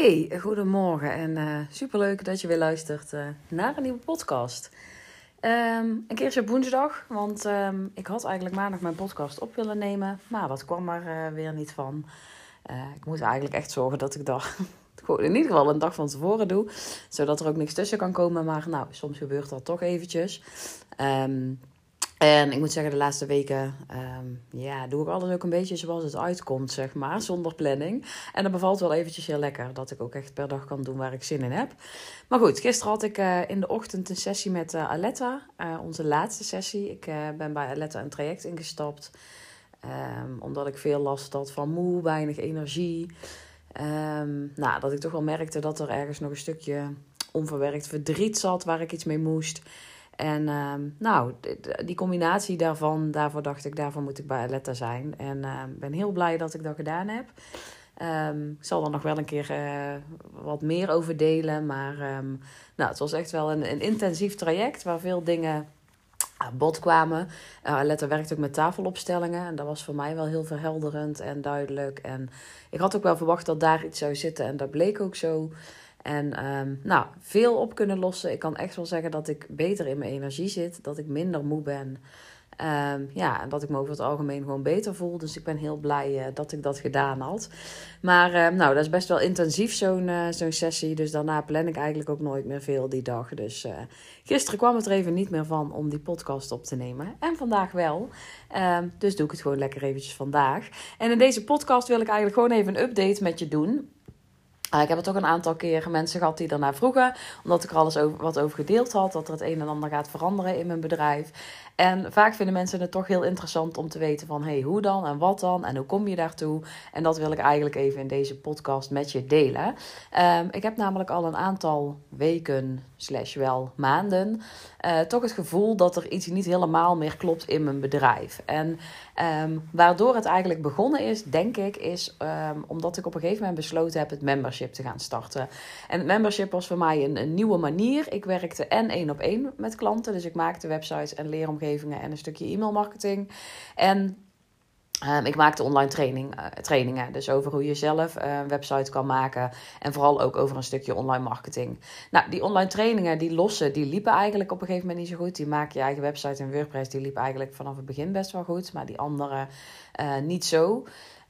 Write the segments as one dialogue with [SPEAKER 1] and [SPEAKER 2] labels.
[SPEAKER 1] Hey, goedemorgen en uh, superleuk dat je weer luistert uh, naar een nieuwe podcast. Um, een keertje op woensdag, want um, ik had eigenlijk maandag mijn podcast op willen nemen, maar dat kwam er uh, weer niet van. ik moet eigenlijk echt zorgen dat ik dat gewoon in ieder geval een dag van tevoren doe, zodat er ook niks tussen kan komen, maar nou, soms gebeurt dat toch eventjes. Um, en ik moet zeggen, de laatste weken um, ja, doe ik alles ook een beetje zoals het uitkomt, zeg maar, zonder planning. En dat bevalt wel eventjes heel lekker, dat ik ook echt per dag kan doen waar ik zin in heb. Maar goed, gisteren had ik uh, in de ochtend een sessie met uh, Aletta, uh, onze laatste sessie. Ik ben bij Aletta een traject ingestapt, um, omdat ik veel last had van moe, weinig energie. Um, nou, dat ik toch wel merkte dat er ergens nog een stukje onverwerkt verdriet zat waar ik iets mee moest. En uh, nou, die combinatie daarvan, daarvoor dacht ik, daarvoor moet ik bij Aletta zijn. En uh, ben heel blij dat ik dat gedaan heb. Um, ik zal er nog wel een keer uh, wat meer over delen. Maar nou, het was echt wel een, een intensief traject waar veel dingen aan bod kwamen. Uh, Aletta werkt ook met tafelopstellingen. En dat was voor mij wel heel verhelderend en duidelijk. En ik had ook wel verwacht dat daar iets zou zitten. En dat bleek ook zo. En um, nou, veel op kunnen lossen. Ik kan echt wel zeggen dat ik beter in mijn energie zit. Dat ik minder moe ben. Um, ja, en dat ik me over het algemeen gewoon beter voel. Dus ik ben heel blij uh, dat ik dat gedaan had. Maar uh, nou, dat is best wel intensief, zo'n uh, zo'n sessie. Dus daarna plan ik eigenlijk ook nooit meer veel die dag. Dus gisteren kwam het er even niet meer van om die podcast op te nemen. En vandaag wel. Dus doe ik het gewoon lekker eventjes vandaag. En in deze podcast wil ik eigenlijk gewoon even een update met je doen. Uh, ik heb er toch een aantal keer mensen gehad die daarna vroegen, omdat ik er alles over, wat over gedeeld had, dat er het een en ander gaat veranderen in mijn bedrijf. En vaak vinden mensen het toch heel interessant om te weten van, hey, hoe dan en wat dan en hoe kom je daartoe? En dat wil ik eigenlijk even in deze podcast met je delen. Um, ik heb namelijk al een aantal weken, slash wel maanden, uh, toch het gevoel dat er iets niet helemaal meer klopt in mijn bedrijf. En um, waardoor het eigenlijk begonnen is, denk ik, is um, omdat ik op een gegeven moment besloten heb het membership te gaan starten. En het membership was voor mij een, een nieuwe manier. Ik werkte en één op één met klanten, dus ik maakte websites en leeromgevingen en een stukje e-mail marketing. En Um, ik maakte online training, uh, trainingen, dus over hoe je zelf uh, een website kan maken en vooral ook over een stukje online marketing. Nou, die online trainingen, die lossen, die liepen eigenlijk op een gegeven moment niet zo goed. Die maak je eigen website en WordPress, die liep eigenlijk vanaf het begin best wel goed, maar die andere uh, niet zo.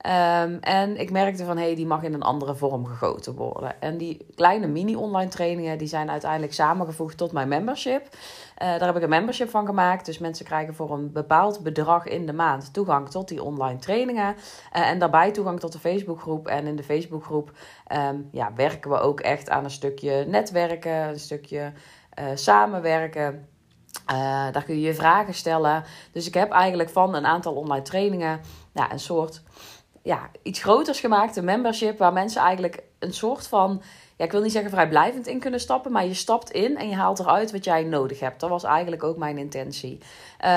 [SPEAKER 1] Um, en ik merkte van, hé, hey, die mag in een andere vorm gegoten worden. En die kleine mini-online trainingen, die zijn uiteindelijk samengevoegd tot mijn membership. Uh, daar heb ik een membership van gemaakt. Dus mensen krijgen voor een bepaald bedrag in de maand toegang tot die online trainingen. Uh, en daarbij toegang tot de Facebookgroep. En in de Facebookgroep um, ja, werken we ook echt aan een stukje netwerken, een stukje uh, samenwerken. Daar kun je je vragen stellen. Dus ik heb eigenlijk van een aantal online trainingen ja, een soort ja, iets groters gemaakt, een membership, waar mensen eigenlijk een soort van ja, ik wil niet zeggen vrijblijvend in kunnen stappen, maar je stapt in en je haalt eruit wat jij nodig hebt. Dat was eigenlijk ook mijn intentie.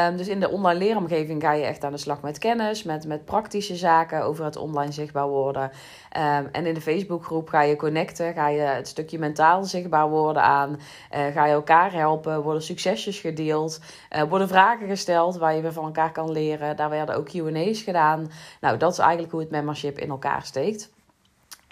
[SPEAKER 1] Um, dus in de online leeromgeving ga je echt aan de slag met kennis, met, met praktische zaken over het online zichtbaar worden. Um, en in de Facebookgroep ga je connecten, ga je het stukje mentaal zichtbaar worden aan, uh, ga je elkaar helpen, worden succesjes gedeeld, uh, worden vragen gesteld waar je weer van elkaar kan leren. Daar werden ook Q&A's gedaan. Nou, dat is eigenlijk hoe het membership in elkaar steekt.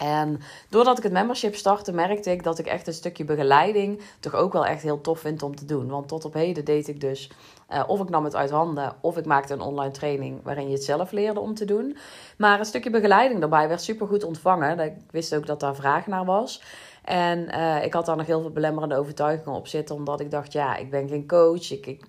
[SPEAKER 1] En doordat ik het membership startte, merkte ik dat ik echt een stukje begeleiding toch ook wel echt heel tof vind om te doen. Want tot op heden deed ik dus, uh, of ik nam het uit handen, of ik maakte een online training waarin je het zelf leerde om te doen. Maar een stukje begeleiding daarbij werd super goed ontvangen. Ik wist ook dat daar vraag naar was. En uh, ik had daar nog heel veel belemmerende overtuigingen op zitten, omdat ik dacht, ja, ik ben geen coach. Ik, ik,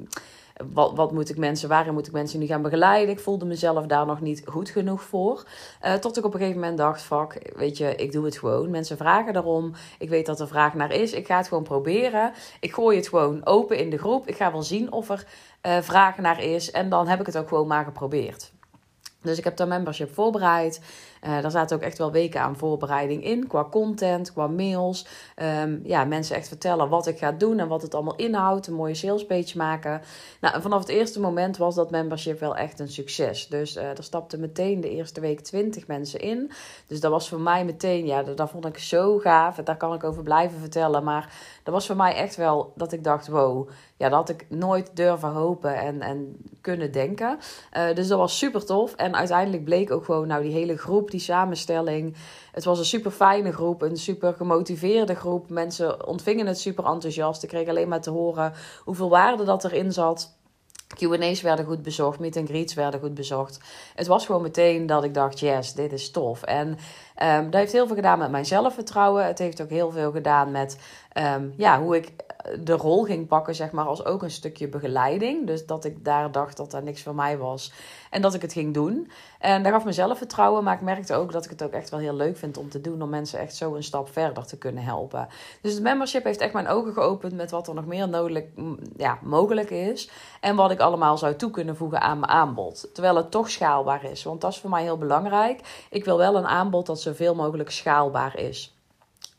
[SPEAKER 1] wat, wat moet ik mensen, waarin moet ik mensen nu gaan begeleiden? Ik voelde mezelf daar nog niet goed genoeg voor. Uh, tot ik op een gegeven moment dacht, fuck, weet je, ik doe het gewoon. Mensen vragen daarom. Ik weet dat er vraag naar is. Ik ga het gewoon proberen. Ik gooi het gewoon open in de groep. Ik ga wel zien of er uh, vraag naar is. En dan heb ik het ook gewoon maar geprobeerd. Dus ik heb daar membership voorbereid. Uh, daar zaten ook echt wel weken aan voorbereiding in. Qua content, qua mails. Um, ja, mensen echt vertellen wat ik ga doen en wat het allemaal inhoudt. Een mooie salespage maken. Nou, vanaf het eerste moment was dat membership wel echt een succes. Dus uh, er stapten meteen de eerste week 20 mensen in. Dus dat was voor mij meteen, ja, dat, vond ik zo gaaf. Daar kan ik over blijven vertellen. Maar dat was voor mij echt wel dat ik dacht, wow ja, dat had ik nooit durven hopen en, en kunnen denken. Uh, dus dat was super tof. En uiteindelijk bleek ook gewoon, nou, die hele groep, die samenstelling. Het was een super fijne groep, een super gemotiveerde groep. Mensen ontvingen het super enthousiast. Ik kreeg alleen maar te horen hoeveel waarde dat erin zat. Q&A's werden goed bezocht, meet and greets werden goed bezocht. Het was gewoon meteen dat ik dacht, yes, dit is tof. En um, dat heeft heel veel gedaan met mijn zelfvertrouwen. Het heeft ook heel veel gedaan met um, ja, hoe ik de rol ging pakken, zeg maar, als ook een stukje begeleiding. Dus dat ik daar dacht dat dat niks voor mij was. En dat ik het ging doen. En dat gaf mezelf vertrouwen. Maar ik merkte ook dat ik het ook echt wel heel leuk vind om te doen. Om mensen echt zo een stap verder te kunnen helpen. Dus het membership heeft echt mijn ogen geopend met wat er nog meer nodig, ja, mogelijk is. En wat ik allemaal zou toe kunnen voegen aan mijn aanbod. Terwijl het toch schaalbaar is. Want dat is voor mij heel belangrijk. Ik wil wel een aanbod dat zoveel mogelijk schaalbaar is.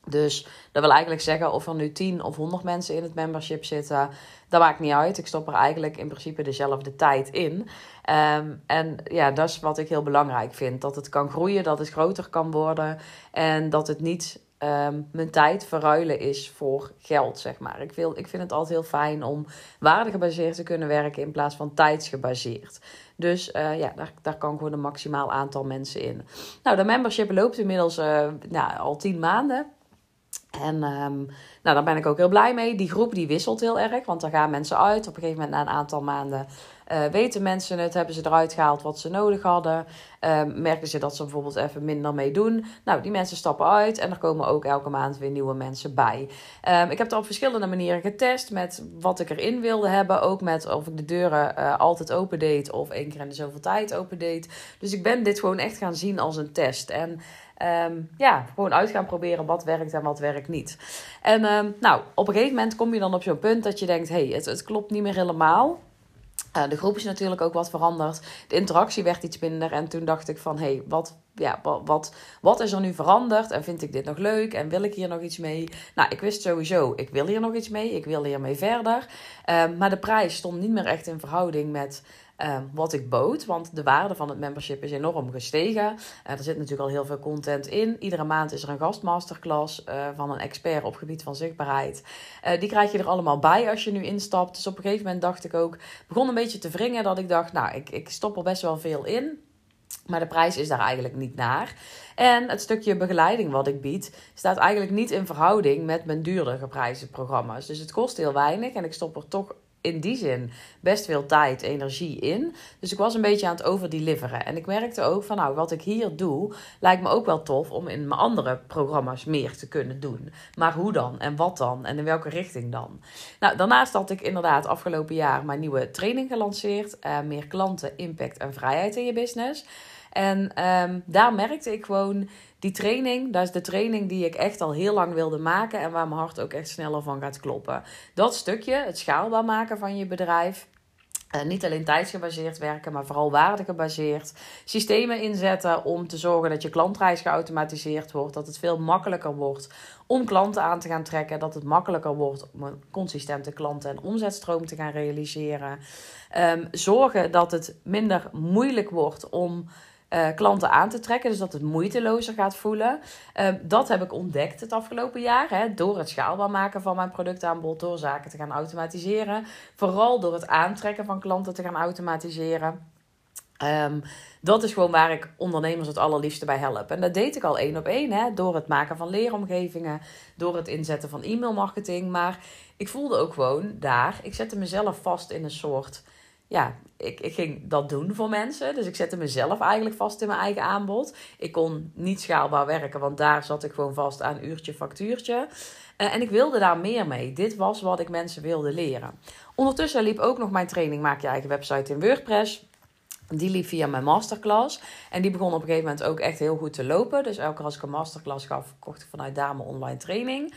[SPEAKER 1] Dus dat wil eigenlijk zeggen of er nu 10 of 100 mensen in het membership zitten, dat maakt niet uit. Ik stop er eigenlijk in principe dezelfde tijd in. Um, en ja, dat is wat ik heel belangrijk vind. Dat het kan groeien, dat het groter kan worden en dat het niet um, mijn tijd verruilen is voor geld, zeg maar. Ik, wil, ik vind het altijd heel fijn om waardegebaseerd te kunnen werken in plaats van tijdsgebaseerd. Dus uh, ja, daar, daar kan gewoon een maximaal aantal mensen in. Nou, de membership loopt inmiddels uh, nou, al tien maanden. En um, nou, daar ben ik ook heel blij mee. Die groep die wisselt heel erg, want dan gaan mensen uit. Op een gegeven moment na een aantal maanden uh, weten mensen het, hebben ze eruit gehaald wat ze nodig hadden. Uh, merken ze dat ze bijvoorbeeld even minder mee doen. Nou, die mensen stappen uit en er komen ook elke maand weer nieuwe mensen bij. Um, ik heb het op verschillende manieren getest met wat ik erin wilde hebben. Ook met of ik de deuren uh, altijd open deed of één keer in de zoveel tijd open deed. Dus ik ben dit gewoon echt gaan zien als een test. En Um, ja, gewoon uit gaan proberen wat werkt en wat werkt niet. En um, nou, op een gegeven moment kom je dan op zo'n punt dat je denkt: hé, hey, het, klopt niet meer helemaal. Uh, de groep is natuurlijk ook wat veranderd. De interactie werd iets minder. En toen dacht ik van, hé, hey, wat, ja, wat, wat, is er nu veranderd? En vind ik dit nog leuk? En wil ik hier nog iets mee? Nou, ik wist sowieso, ik wil hier nog iets mee. Ik wil hiermee verder. Uh, maar de prijs stond niet meer echt in verhouding met Ehm, wat ik bood. Want de waarde van het membership is enorm gestegen. Uh, er zit natuurlijk al heel veel content in. Iedere maand is er een gastmasterclass uh, van een expert op gebied van zichtbaarheid. Uh, die krijg je er allemaal bij als je nu instapt. Dus op een gegeven moment dacht ik ook, begon een beetje te wringen dat ik dacht, nou, ik, ik stop er best wel veel in. Maar de prijs is daar eigenlijk niet naar. En het stukje begeleiding wat ik bied, staat eigenlijk niet in verhouding met mijn duurder geprijsde programma's. Dus het kost heel weinig en ik stop er toch in die zin best veel tijd, energie in. Dus ik was een beetje aan het overdeliveren. En ik merkte ook van, nou, wat ik hier doe, lijkt me ook wel tof om in mijn andere programma's meer te kunnen doen. Maar hoe dan? En wat dan? En in welke richting dan? Nou, daarnaast had ik inderdaad afgelopen jaar mijn nieuwe training gelanceerd. Uh, meer klanten, impact en vrijheid in je business. En um, daar merkte ik gewoon die training, dat is de training die ik echt al heel lang wilde maken en waar mijn hart ook echt sneller van gaat kloppen. Dat stukje, het schaalbaar maken van je bedrijf. Uh, niet alleen tijdsgebaseerd werken, maar vooral waardegebaseerd. Systemen inzetten om te zorgen dat je klantreis geautomatiseerd wordt. Dat het veel makkelijker wordt om klanten aan te gaan trekken. Dat het makkelijker wordt om een consistente klanten- en omzetstroom te gaan realiseren. Um, zorgen dat het minder moeilijk wordt om uh, klanten aan te trekken. Dus dat het moeitelozer gaat voelen. Uh, dat heb ik ontdekt het afgelopen jaar. Hè, door het schaalbaar maken van mijn productaanbod. Door zaken te gaan automatiseren. Vooral door het aantrekken van klanten te gaan automatiseren. Um, dat is gewoon waar ik ondernemers het allerliefste bij help. En dat deed ik al één op één. Hè, door het maken van leeromgevingen. Door het inzetten van e-mailmarketing. Maar ik voelde ook gewoon daar. Ik zette mezelf vast in een soort ja, ik, ik ging dat doen voor mensen. Dus ik zette mezelf eigenlijk vast in mijn eigen aanbod. Ik kon niet schaalbaar werken, want daar zat ik gewoon vast aan uurtje, factuurtje. Uh, en ik wilde daar meer mee. Dit was wat ik mensen wilde leren. Ondertussen liep ook nog mijn training Maak je eigen website in WordPress. Die liep via mijn masterclass. En die begon op een gegeven moment ook echt heel goed te lopen. Dus elke keer als ik een masterclass gaf, kocht ik vanuit daar mijn online training.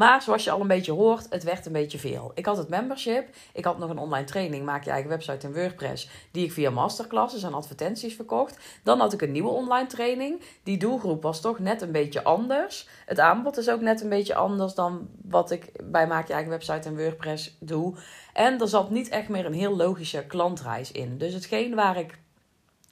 [SPEAKER 1] Maar zoals je al een beetje hoort, het werd een beetje veel. Ik had het membership. Ik had nog een online training, maak je eigen website in WordPress, die ik via masterclasses en advertenties verkocht. Dan had ik een nieuwe online training. Die doelgroep was toch net een beetje anders. Het aanbod is ook net een beetje anders dan wat ik bij maak je eigen website in WordPress doe. En er zat niet echt meer een heel logische klantreis in. Dus hetgeen waar ik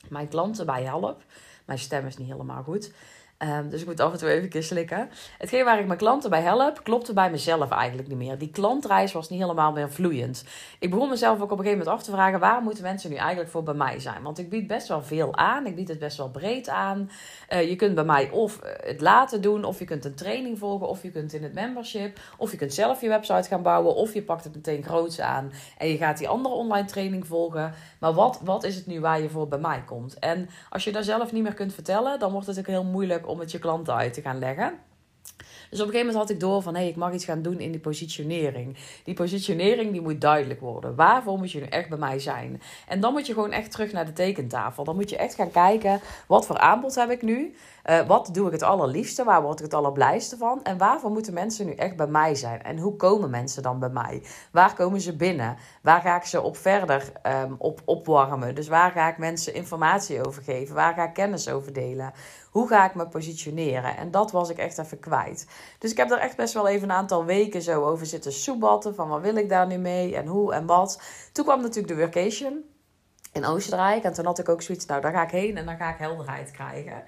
[SPEAKER 1] mijn klanten bij help, mijn stem is niet helemaal goed Ehm, dus ik moet af en toe even slikken. Hetgeen waar ik mijn klanten bij help, klopte bij mezelf eigenlijk niet meer. Die klantreis was niet helemaal meer vloeiend. Ik begon mezelf ook op een gegeven moment af te vragen: waar moeten mensen nu eigenlijk voor bij mij zijn? Want ik bied best wel veel aan. Ik bied het best wel breed aan. Uh, je kunt bij mij of het laten doen, of je kunt een training volgen, of je kunt in het membership, of je kunt zelf je website gaan bouwen, of je pakt het meteen groots aan en je gaat die andere online training volgen. Maar wat, wat is het nu waar je voor bij mij komt? En als je daar zelf niet meer kunt vertellen, dan wordt het ook heel moeilijk om het je klanten uit te gaan leggen. Dus op een gegeven moment had ik door van hé, hey, ik mag iets gaan doen in die positionering. Die positionering die moet duidelijk worden. Waarvoor moet je nu echt bij mij zijn? En dan moet je gewoon echt terug naar de tekentafel. Dan moet je echt gaan kijken, wat voor aanbod heb ik nu? Uh, wat doe ik het allerliefste? Waar word ik het allerblijste van? En waarvoor moeten mensen nu echt bij mij zijn? En hoe komen mensen dan bij mij? Waar komen ze binnen? Waar ga ik ze op verder um, op opwarmen? Dus waar ga ik mensen informatie over geven? Waar ga ik kennis over delen? Hoe ga ik me positioneren? En dat was ik echt even kwijt. Dus ik heb er echt best wel even een aantal weken zo over zitten soebatten. Van wat wil ik daar nu mee? En hoe en wat? Toen kwam natuurlijk de workation in Oostenrijk. En toen had ik ook zoiets, nou daar ga ik heen en dan ga ik helderheid krijgen.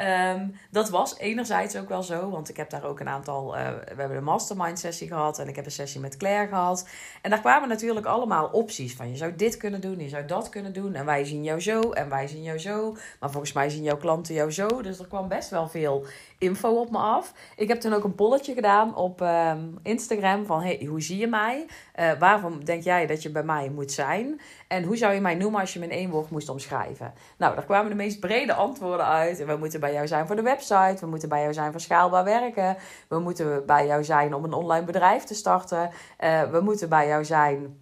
[SPEAKER 1] Ehm, dat was enerzijds ook wel zo, want ik heb daar ook een aantal. Uh, we hebben een mastermind sessie gehad en ik heb een sessie met Claire gehad. En daar kwamen natuurlijk allemaal opties van: je zou dit kunnen doen, je zou dat kunnen doen. En wij zien jou zo en wij zien jou zo. Maar volgens mij zien jouw klanten jou zo. Dus er kwam best wel veel info op me af. Ik heb toen ook een polletje gedaan op ehm, Instagram van hey, hoe zie je mij? Uh, waarom denk jij dat je bij mij moet zijn? En hoe zou je mij noemen als je me in één woord moest omschrijven? Nou, daar kwamen de meest brede antwoorden uit. We moeten bij jou zijn voor de website. We moeten bij jou zijn voor schaalbaar werken. We moeten bij jou zijn om een online bedrijf te starten. Uh, we moeten bij jou zijn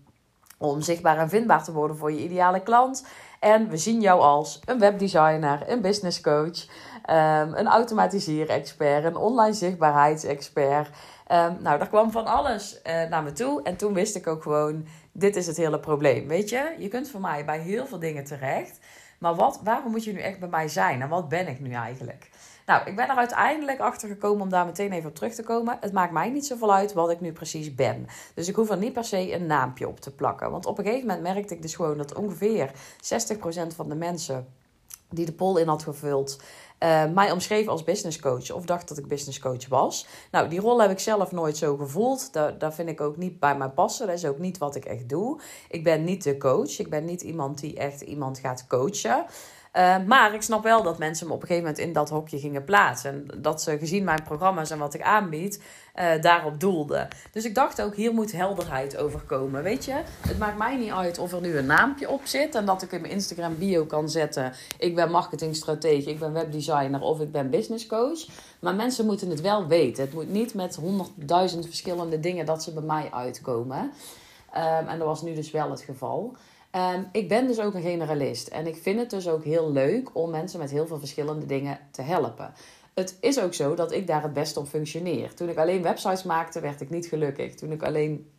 [SPEAKER 1] om zichtbaar en vindbaar te worden voor je ideale klant. En we zien jou als een webdesigner, een business coach, um, een automatiseren-expert, een online zichtbaarheidsexpert. Um, nou, daar kwam van alles uh, naar me toe. En toen wist ik ook gewoon, dit is het hele probleem. Weet je, je kunt voor mij bij heel veel dingen terecht. Maar wat, waarom moet je nu echt bij mij zijn? En wat ben ik nu eigenlijk? Nou, ik ben er uiteindelijk achter gekomen om daar meteen even op terug te komen. Het maakt mij niet zoveel uit wat ik nu precies ben. Dus ik hoef er niet per se een naampje op te plakken. Want op een gegeven moment merkte ik dus gewoon dat ongeveer 60% van de mensen die de poll in had gevuld, uh, mij omschreef als business coach of dacht dat ik business coach was. Nou, die rol heb ik zelf nooit zo gevoeld. Daar, daar vind ik ook niet bij mij passen. Dat is ook niet wat ik echt doe. Ik ben niet de coach. Ik ben niet iemand die echt iemand gaat coachen. Uh, maar ik snap wel dat mensen me op een gegeven moment in dat hokje gingen plaatsen. En dat ze gezien mijn programma's en wat ik aanbied, uh, daarop doelden. Dus ik dacht ook, hier moet helderheid over komen. Weet je, het maakt mij niet uit of er nu een naampje op zit. En dat ik in mijn Instagram bio kan zetten. Ik ben marketingstratege, ik ben webdesigner of ik ben business coach. Maar mensen moeten het wel weten. Het moet niet met honderdduizend verschillende dingen dat ze bij mij uitkomen. Um, en dat was nu dus wel het geval. Um, ik ben dus ook een generalist. En ik vind het dus ook heel leuk om mensen met heel veel verschillende dingen te helpen. Het is ook zo dat ik daar het best op functioneer. Toen ik alleen websites maakte, werd ik niet gelukkig. Toen ik alleen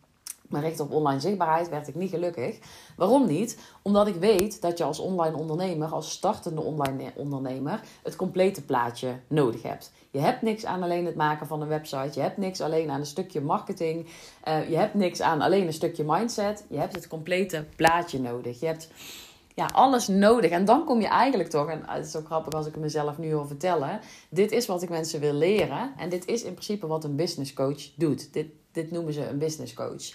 [SPEAKER 1] me richtte op online zichtbaarheid, werd ik niet gelukkig. Waarom niet? Omdat ik weet dat je als online ondernemer, als startende online ondernemer, het complete plaatje nodig hebt. Je hebt niks aan alleen het maken van een website. Je hebt niks alleen aan een stukje marketing. Uh, je hebt niks aan alleen een stukje mindset. Je hebt het complete plaatje nodig. Je hebt ja, alles nodig. En dan kom je eigenlijk toch, en het is ook grappig als ik het mezelf nu wil vertellen. Dit is wat ik mensen wil leren. En dit is in principe wat een business coach doet. Dit, dit noemen ze een business coach.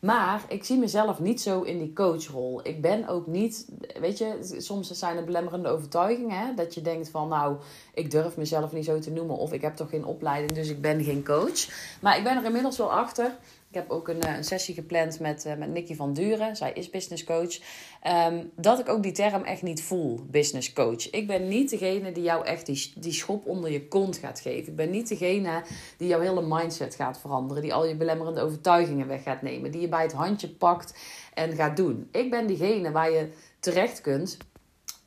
[SPEAKER 1] Maar ik zie mezelf niet zo in die coachrol. Ik ben ook niet, weet je, soms zijn het belemmerende overtuigingen. Hè? Dat je denkt van, nou, ik durf mezelf niet zo te noemen. Of ik heb toch geen opleiding, dus ik ben geen coach. Maar ik ben er inmiddels wel achter ik heb ook een, eh, een sessie gepland met, uh, met Nikki van Duren. Zij is business coach. Um, dat ik ook die term echt niet voel, business coach. Ik ben niet degene die jou echt die, die schop onder je kont gaat geven. Ik ben niet degene die jouw hele mindset gaat veranderen. Die al je belemmerende overtuigingen weg gaat nemen. Die je bij het handje pakt en gaat doen. Ik ben diegene waar je terecht kunt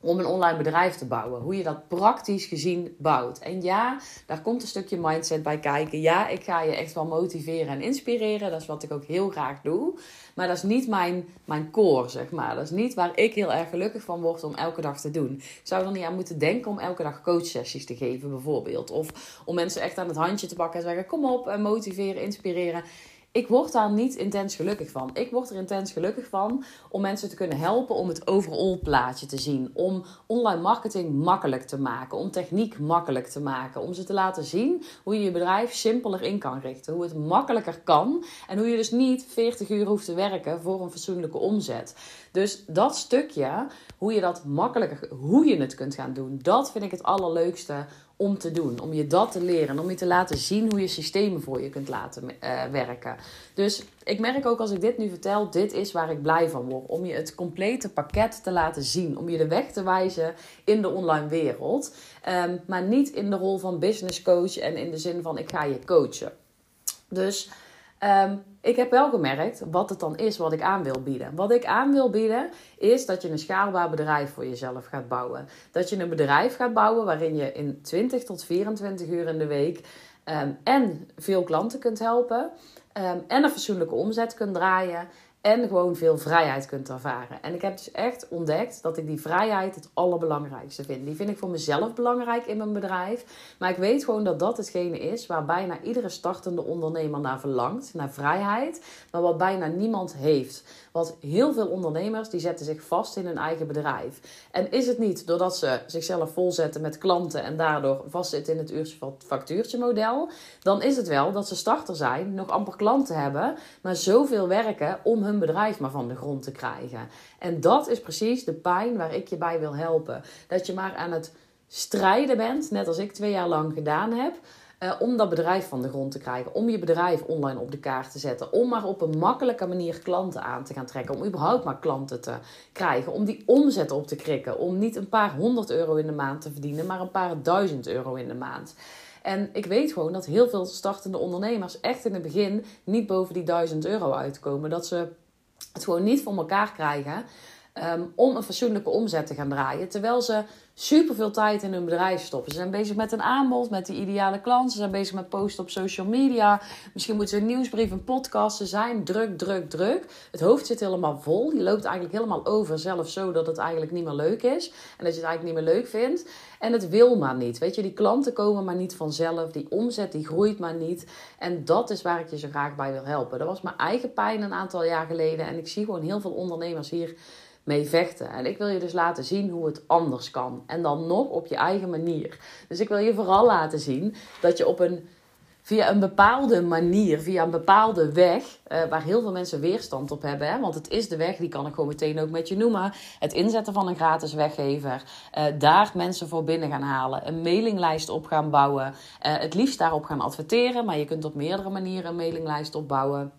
[SPEAKER 1] om een online bedrijf te bouwen. Hoe je dat praktisch gezien bouwt. En ja, daar komt een stukje mindset bij kijken. Ja, ik ga je echt wel motiveren en inspireren. Dat is wat ik ook heel graag doe. Maar dat is niet mijn, mijn core, zeg maar. Dat is niet waar ik heel erg gelukkig van word om elke dag te doen. Ik zou er niet aan moeten denken om elke dag coachsessies te geven, bijvoorbeeld. Of om mensen echt aan het handje te pakken en zeggen: kom op, motiveren, inspireren ik word daar niet intens gelukkig van. Ik word er intens gelukkig van om mensen te kunnen helpen om het overall plaatje te zien. Om online marketing makkelijk te maken. Om techniek makkelijk te maken. Om ze te laten zien hoe je je bedrijf simpeler in kan richten. Hoe het makkelijker kan. En hoe je dus niet 40 uur hoeft te werken voor een fatsoenlijke omzet. Dus dat stukje, hoe je dat makkelijker, hoe je het kunt gaan doen, dat vind ik het allerleukste om te doen. Om je dat te leren. Om je te laten zien hoe je systemen voor je kunt laten uh, werken. Dus ik merk ook als ik dit nu vertel, dit is waar ik blij van word. Om je het complete pakket te laten zien. Om je de weg te wijzen in de online wereld. Um, maar niet in de rol van business coach en in de zin van ik ga je coachen. Dus um, ik heb wel gemerkt wat het dan is wat ik aan wil bieden. Wat ik aan wil bieden is dat je een schaalbaar bedrijf voor jezelf gaat bouwen. Dat je een bedrijf gaat bouwen waarin je in 20 tot 24 uur in de week um, en veel klanten kunt helpen. Um, en een fatsoenlijke omzet kunt draaien. En gewoon veel vrijheid kunt ervaren. En ik heb dus echt ontdekt dat ik die vrijheid het allerbelangrijkste vind. Die vind ik voor mezelf belangrijk in mijn bedrijf. Maar ik weet gewoon dat dat hetgene is waar bijna iedere startende ondernemer naar verlangt. Naar vrijheid. Maar wat bijna niemand heeft. Want heel veel ondernemers die zetten zich vast in hun eigen bedrijf. En is het niet doordat ze zichzelf volzetten met klanten en daardoor vastzitten in het uurtje factuurtje model. Dan is het wel dat ze starter zijn, nog amper klanten hebben. Maar zoveel werken om hun bedrijf maar van de grond te krijgen. En dat is precies de pijn waar ik je bij wil helpen. Dat je maar aan het strijden bent, net als ik twee jaar lang gedaan heb. Uh, om dat bedrijf van de grond te krijgen. Om je bedrijf online op de kaart te zetten. Om maar op een makkelijke manier klanten aan te gaan trekken. Om überhaupt maar klanten te krijgen. Om die omzet op te krikken. Om niet een paar honderd euro in de maand te verdienen, maar een paar duizend euro in de maand. En ik weet gewoon dat heel veel startende ondernemers echt in het begin niet boven die duizend euro uitkomen. Dat ze het gewoon niet voor elkaar krijgen um, om een fatsoenlijke omzet te gaan draaien. Terwijl ze super veel tijd in hun bedrijf stoppen. Ze zijn bezig met een aanbod, met die ideale klant. Ze zijn bezig met posten op social media. Misschien moeten ze een nieuwsbrief, een podcast. Ze zijn druk, druk, druk. Het hoofd zit helemaal vol. Je loopt eigenlijk helemaal over zelf zo dat het eigenlijk niet meer leuk is. En dat je het eigenlijk niet meer leuk vindt. En het wil maar niet. Weet je, die klanten komen maar niet vanzelf. Die omzet die groeit maar niet. En dat is waar ik je zo graag bij wil helpen. Dat was mijn eigen pijn een aantal jaar geleden. En ik zie gewoon heel veel ondernemers hier mee vechten. En ik wil je dus laten zien hoe het anders kan. En dan nog op je eigen manier. Dus ik wil je vooral laten zien dat je op een via een bepaalde manier, via een bepaalde weg, uh, waar heel veel mensen weerstand op hebben. Hè? Want het is de weg, die kan ik gewoon meteen ook met je noemen. Het inzetten van een gratis weggever. Uh, daar mensen voor binnen gaan halen. Een mailinglijst op gaan bouwen. Uh, het liefst daarop gaan adverteren. Maar je kunt op meerdere manieren een mailinglijst opbouwen.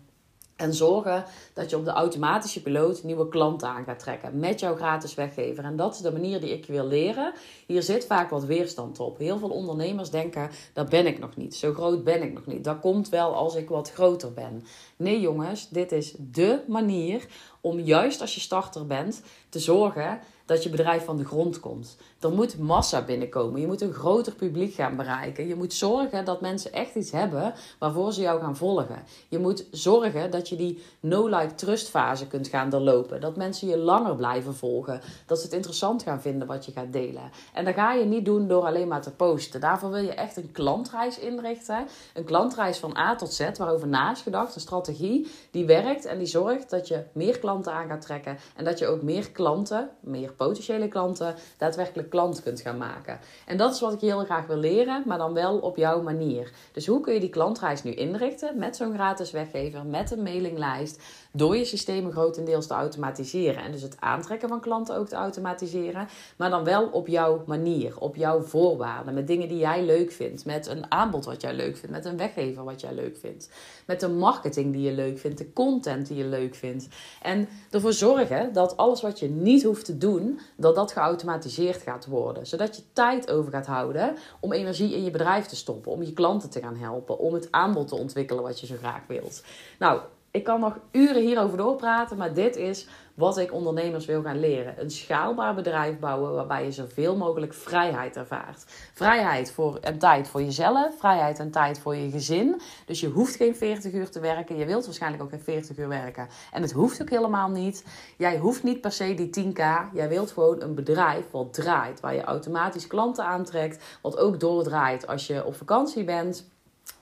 [SPEAKER 1] En zorgen dat je op de automatische piloot nieuwe klanten aan gaat trekken met jouw gratis weggever. En dat is de manier die ik je wil leren. Hier zit vaak wat weerstand op. Heel veel ondernemers denken: dat ben ik nog niet. Zo groot ben ik nog niet. Dat komt wel als ik wat groter ben. Nee, jongens, dit is de manier om juist als je starter bent te zorgen dat je bedrijf van de grond komt. Er moet massa binnenkomen. Je moet een groter publiek gaan bereiken. Je moet zorgen dat mensen echt iets hebben waarvoor ze jou gaan volgen. Je moet zorgen dat je die no-like trust fase kunt gaan doorlopen. Dat mensen je langer blijven volgen. Dat ze het interessant gaan vinden wat je gaat delen. En dat ga je niet doen door alleen maar te posten. Daarvoor wil je echt een klantreis inrichten. Een klantreis van A tot Z waarover na is gedacht. Een strategie die werkt en die zorgt dat je meer klanten aan gaat trekken. En dat je ook meer klanten, meer potentiële klanten, daadwerkelijk klant kunt gaan maken. En dat is wat ik heel graag wil leren, maar dan wel op jouw manier. Dus hoe kun je die klantreis nu inrichten met zo'n gratis weggever, met een mailinglijst, door je systemen grotendeels te automatiseren. En dus het aantrekken van klanten ook te automatiseren, maar dan wel op jouw manier, op jouw voorwaarden, met dingen die jij leuk vindt, met een aanbod wat jij leuk vindt, met een weggever wat jij leuk vindt, met de marketing die je leuk vindt, de content die je leuk vindt. En ervoor zorgen dat alles wat je niet hoeft te doen, dat dat geautomatiseerd gaat worden. Zodat je tijd over gaat houden om energie in je bedrijf te stoppen, om je klanten te gaan helpen, om het aanbod te ontwikkelen wat je zo graag wilt. Nou, ik kan nog uren hierover doorpraten, maar dit is wat ik ondernemers wil gaan leren. Een schaalbaar bedrijf bouwen waarbij je zoveel mogelijk vrijheid ervaart. Vrijheid voor en tijd voor jezelf, vrijheid en tijd voor je gezin. Dus je hoeft geen 40 uur te werken. Je wilt waarschijnlijk ook geen 40 uur werken. En het hoeft ook helemaal niet. Jij hoeft niet per se die 10k. Jij wilt gewoon een bedrijf wat draait, waar je automatisch klanten aantrekt, wat ook doordraait als je op vakantie bent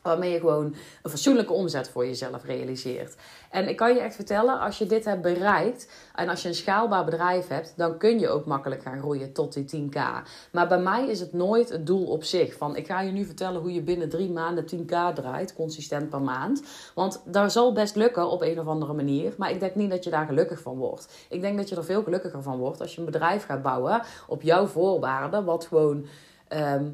[SPEAKER 1] Waarmee je gewoon een fatsoenlijke omzet voor jezelf realiseert. En ik kan je echt vertellen, als je dit hebt bereikt en als je een schaalbaar bedrijf hebt, dan kun je ook makkelijk gaan groeien tot die 10k. Maar bij mij is het nooit het doel op zich. Van ik ga je nu vertellen hoe je binnen drie maanden 10k draait, consistent per maand. Want dat zal best lukken op een of andere manier. Maar ik denk niet dat je daar gelukkig van wordt. Ik denk dat je er veel gelukkiger van wordt als je een bedrijf gaat bouwen op jouw voorwaarden, wat gewoon. Ehm,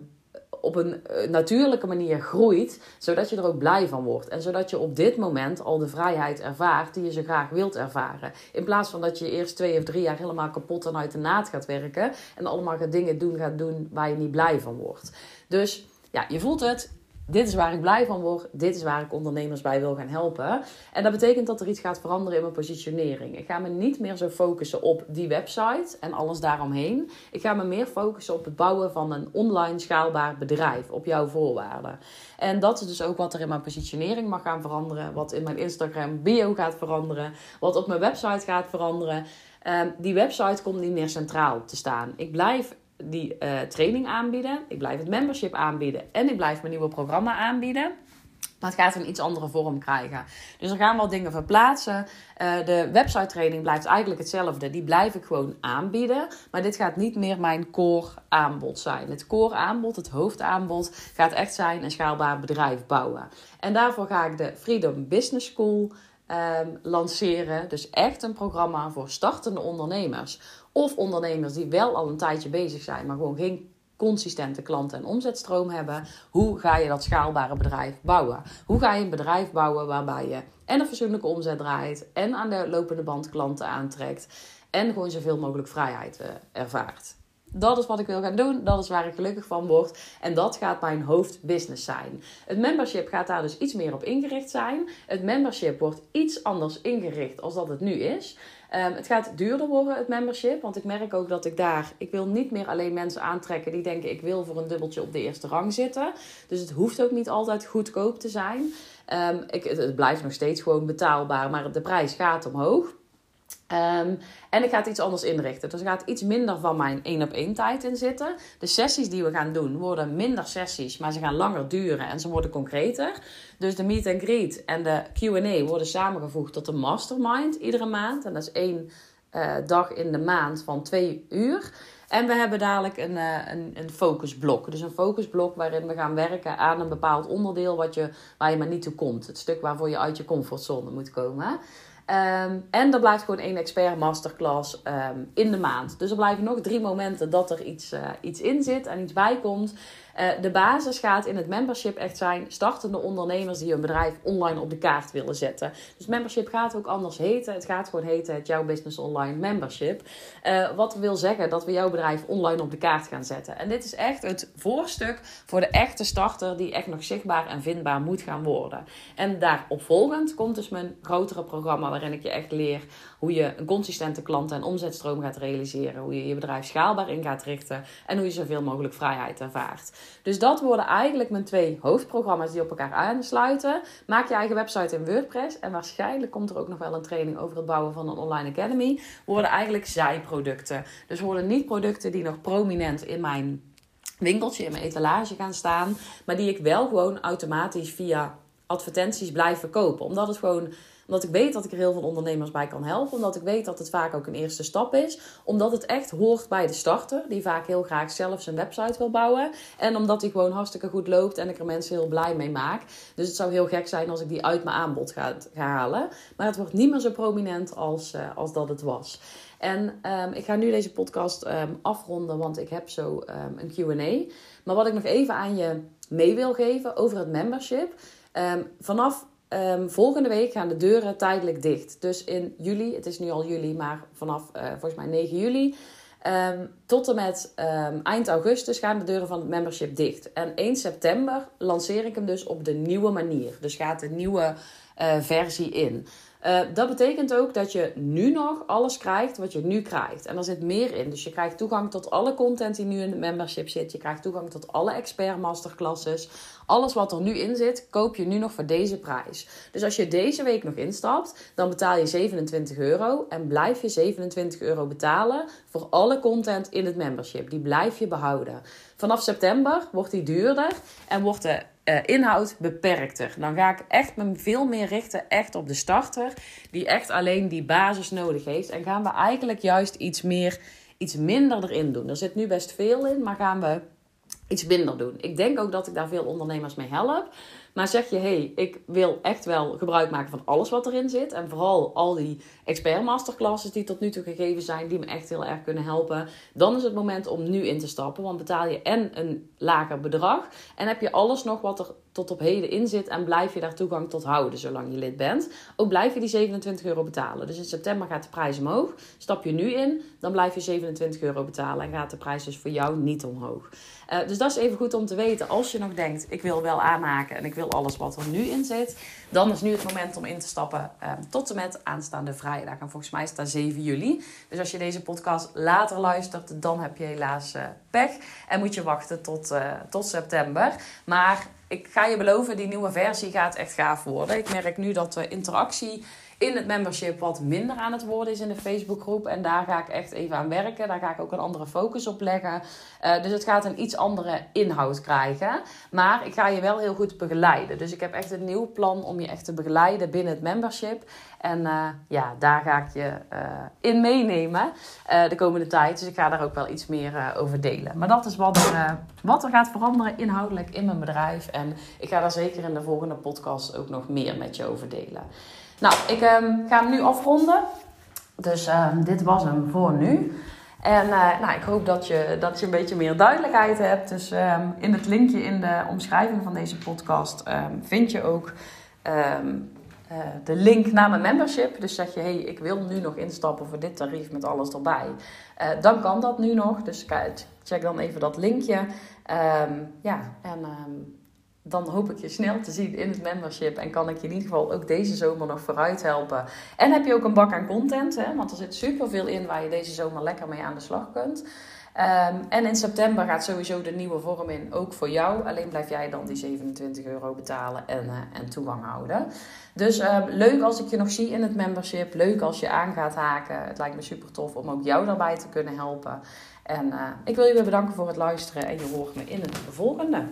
[SPEAKER 1] op een eh, natuurlijke manier groeit, zodat je er ook blij van wordt. En zodat je op dit moment al de vrijheid ervaart die je zo graag wilt ervaren. In plaats van dat je eerst twee of drie jaar helemaal kapot en uit de naad gaat werken en allemaal dingen doen gaat doen waar je niet blij van wordt. Dus ja, je voelt het dit is waar ik blij van word. Dit is waar ik ondernemers bij wil gaan helpen. En dat betekent dat er iets gaat veranderen in mijn positionering. Ik ga me niet meer zo focussen op die website en alles daaromheen. Ik ga me meer focussen op het bouwen van een online schaalbaar bedrijf op jouw voorwaarden. En dat is dus ook wat er in mijn positionering mag gaan veranderen. Wat in mijn Instagram bio gaat veranderen. Wat op mijn website gaat veranderen. Um, die website komt niet meer centraal te staan. Ik blijf die uh, training aanbieden. Ik blijf het membership aanbieden. En ik blijf mijn nieuwe programma aanbieden. Maar het gaat een iets andere vorm krijgen. Dus er gaan wel dingen verplaatsen. Uh, de website training blijft eigenlijk hetzelfde. Die blijf ik gewoon aanbieden. Maar dit gaat niet meer mijn core aanbod zijn. Het core aanbod, het hoofdaanbod, gaat echt zijn een schaalbaar bedrijf bouwen. En daarvoor ga ik de Freedom Business School um, lanceren. Dus echt een programma voor startende ondernemers. Of ondernemers die wel al een tijdje bezig zijn, maar gewoon geen consistente klanten- en omzetstroom hebben. Hoe ga je dat schaalbare bedrijf bouwen? Hoe ga je een bedrijf bouwen waarbij je en een fatsoenlijke omzet draait en aan de lopende band klanten aantrekt en gewoon zoveel mogelijk vrijheid uh, ervaart? Dat is wat ik wil gaan doen. Dat is waar ik gelukkig van word. En dat gaat mijn hoofdbusiness zijn. Het membership gaat daar dus iets meer op ingericht zijn. Het membership wordt iets anders ingericht als dat het nu is. Um, het gaat duurder worden, het membership. Want ik merk ook dat ik daar... Ik wil niet meer alleen mensen aantrekken die denken... ik wil voor een dubbeltje op de eerste rang zitten. Dus het hoeft ook niet altijd goedkoop te zijn. Um, ik, het blijft nog steeds gewoon betaalbaar. Maar de prijs gaat omhoog. Um, en ik ga het iets anders inrichten. Dus er gaat iets minder van mijn één op één tijd in zitten. De sessies die we gaan doen worden minder sessies, maar ze gaan langer duren en ze worden concreter. Dus de meet and greet en de Q&A worden samengevoegd tot een mastermind iedere maand. En dat is één uh, dag in de maand van twee uur. En we hebben dadelijk een, uh, een, een focusblok. Dus een focusblok waarin we gaan werken aan een bepaald onderdeel wat je, waar je maar niet toe komt. Het stuk waarvoor je uit je comfortzone moet komen. Um, en er blijft gewoon één expert masterclass um, in de maand. Dus er blijven nog drie momenten dat er iets, uh, iets in zit en iets bij komt. Uh, de basis gaat in het membership echt zijn startende ondernemers die hun bedrijf online op de kaart willen zetten. Dus membership gaat ook anders heten. Het gaat gewoon heten het Jouw Business Online Membership. Uh, wat wil zeggen dat we jouw bedrijf online op de kaart gaan zetten. En dit is echt het voorstuk voor de echte starter die echt nog zichtbaar en vindbaar moet gaan worden. En daaropvolgend komt dus mijn grotere programma waarin ik je echt leer hoe je een consistente klant- en omzetstroom gaat realiseren. Hoe je je bedrijf schaalbaar in gaat richten en hoe je zoveel mogelijk vrijheid ervaart. Dus dat worden eigenlijk mijn twee hoofdprogramma's die op elkaar aansluiten. Maak je eigen website in WordPress. En waarschijnlijk komt er ook nog wel een training over het bouwen van een online academy. Worden eigenlijk zijproducten. Dus worden niet producten die nog prominent in mijn winkeltje, in mijn etalage gaan staan. Maar die ik wel gewoon automatisch via advertenties blijf verkopen. Omdat het gewoon omdat ik weet dat ik er heel veel ondernemers bij kan helpen. Omdat ik weet dat het vaak ook een eerste stap is. Omdat het echt hoort bij de starter. Die vaak heel graag zelf zijn website wil bouwen. En omdat die gewoon hartstikke goed loopt en ik er mensen heel blij mee maak. Dus het zou heel gek zijn als ik die uit mijn aanbod ga, halen. Maar het wordt niet meer zo prominent als, uh, als dat het was. En um, ik ga nu deze podcast um, afronden, want ik heb zo um, een QA. Maar wat ik nog even aan je mee wil geven over het membership. vanaf Um, volgende week gaan de deuren tijdelijk dicht. Dus in juli, het is nu al juli, maar vanaf uh, volgens mij 9 juli. Um, tot en met um, eind augustus gaan de deuren van het membership dicht. En 1 september lanceer ik hem dus op de nieuwe manier. Dus gaat de nieuwe uh, versie in. Uh, dat betekent ook dat je nu nog alles krijgt wat je nu krijgt. En er zit meer in. Dus je krijgt toegang tot alle content die nu in de membership zit. Je krijgt toegang tot alle expert masterclasses. Alles wat er nu in zit, koop je nu nog voor deze prijs. Dus als je deze week nog instapt, dan betaal je 27 euro. En blijf je 27 euro betalen voor alle content in het membership. Die blijf je behouden. Vanaf september wordt die duurder en wordt de uh, inhoud beperkter. Dan ga ik echt me veel meer richten echt op de starter. Die echt alleen die basis nodig heeft. En gaan we eigenlijk juist iets meer, iets minder erin doen. Er zit nu best veel in, maar gaan we iets minder doen. Ik denk ook dat ik daar veel ondernemers mee help. Maar zeg je, hé, hey, ik wil echt wel gebruik maken van alles wat erin zit. En vooral al die expert masterclasses die tot nu toe gegeven zijn, die me echt heel erg kunnen helpen. Dan is het moment om nu in te stappen. Want betaal je en een lager bedrag. En heb je alles nog wat er tot op heden in zit. En blijf je daar toegang tot houden zolang je lid bent. Ook blijf je die 27 euro betalen. Dus in september gaat de prijs omhoog. Stap je nu in, dan blijf je 27 euro betalen. En gaat de prijs dus voor jou niet omhoog. Uh, dus dat is even goed om te weten. Als je nog denkt, ik wil wel aanmaken en ik wil alles wat er nu in zit. Dan is nu het moment om in te stappen uh, tot en met aanstaande vrijdag. En volgens mij is dat 7 juli. Dus als je deze podcast later luistert, dan heb je helaas uh, pech. En moet je wachten tot, tot september. Maar ik ga je beloven, die nieuwe versie gaat echt gaaf worden. Ik merk nu dat de interactie in het membership wat minder aan het worden is in de Facebookgroep. En daar ga ik echt even aan werken. Daar ga ik ook een andere focus op leggen. Uh, dus het gaat een iets andere inhoud krijgen. Maar ik ga je wel heel goed begeleiden. Dus ik heb echt een nieuw plan om je echt te begeleiden binnen het membership. En uh, ja, daar ga ik je uh, in meenemen de komende tijd. Dus ik ga daar ook wel iets meer over delen. Maar dat is wat er, wat er gaat veranderen inhoudelijk in mijn bedrijf. En ik ga daar zeker in de volgende podcast ook nog meer met je over delen. Nou, ik um, ga hem nu afronden. Dus um, dit was hem voor nu. En uh, nou, ik hoop dat je, dat je een beetje meer duidelijkheid hebt. Dus um, in het linkje in de omschrijving van deze podcast vind je ook uh, de link naar mijn membership. Dus zeg je, hey, ik wil nu nog instappen voor dit tarief met alles erbij. Uh, dan kan dat nu nog. Dus check dan even dat linkje. ja, en dan hoop ik je snel te zien in het membership. En kan ik je in ieder geval ook deze zomer nog vooruit helpen. En heb je ook een bak aan content, hè? want er zit superveel in waar je deze zomer lekker mee aan de slag kunt. Um, en in september gaat sowieso de nieuwe vorm in, ook voor jou. Alleen blijf jij dan die 27 euro betalen en, uh, en toegang houden. Dus uh, leuk als ik je nog zie in het membership. Leuk als je aan gaat haken. Het lijkt me super tof om ook jou daarbij te kunnen helpen. En uh, ik wil je weer bedanken voor het luisteren en je hoort me in het volgende.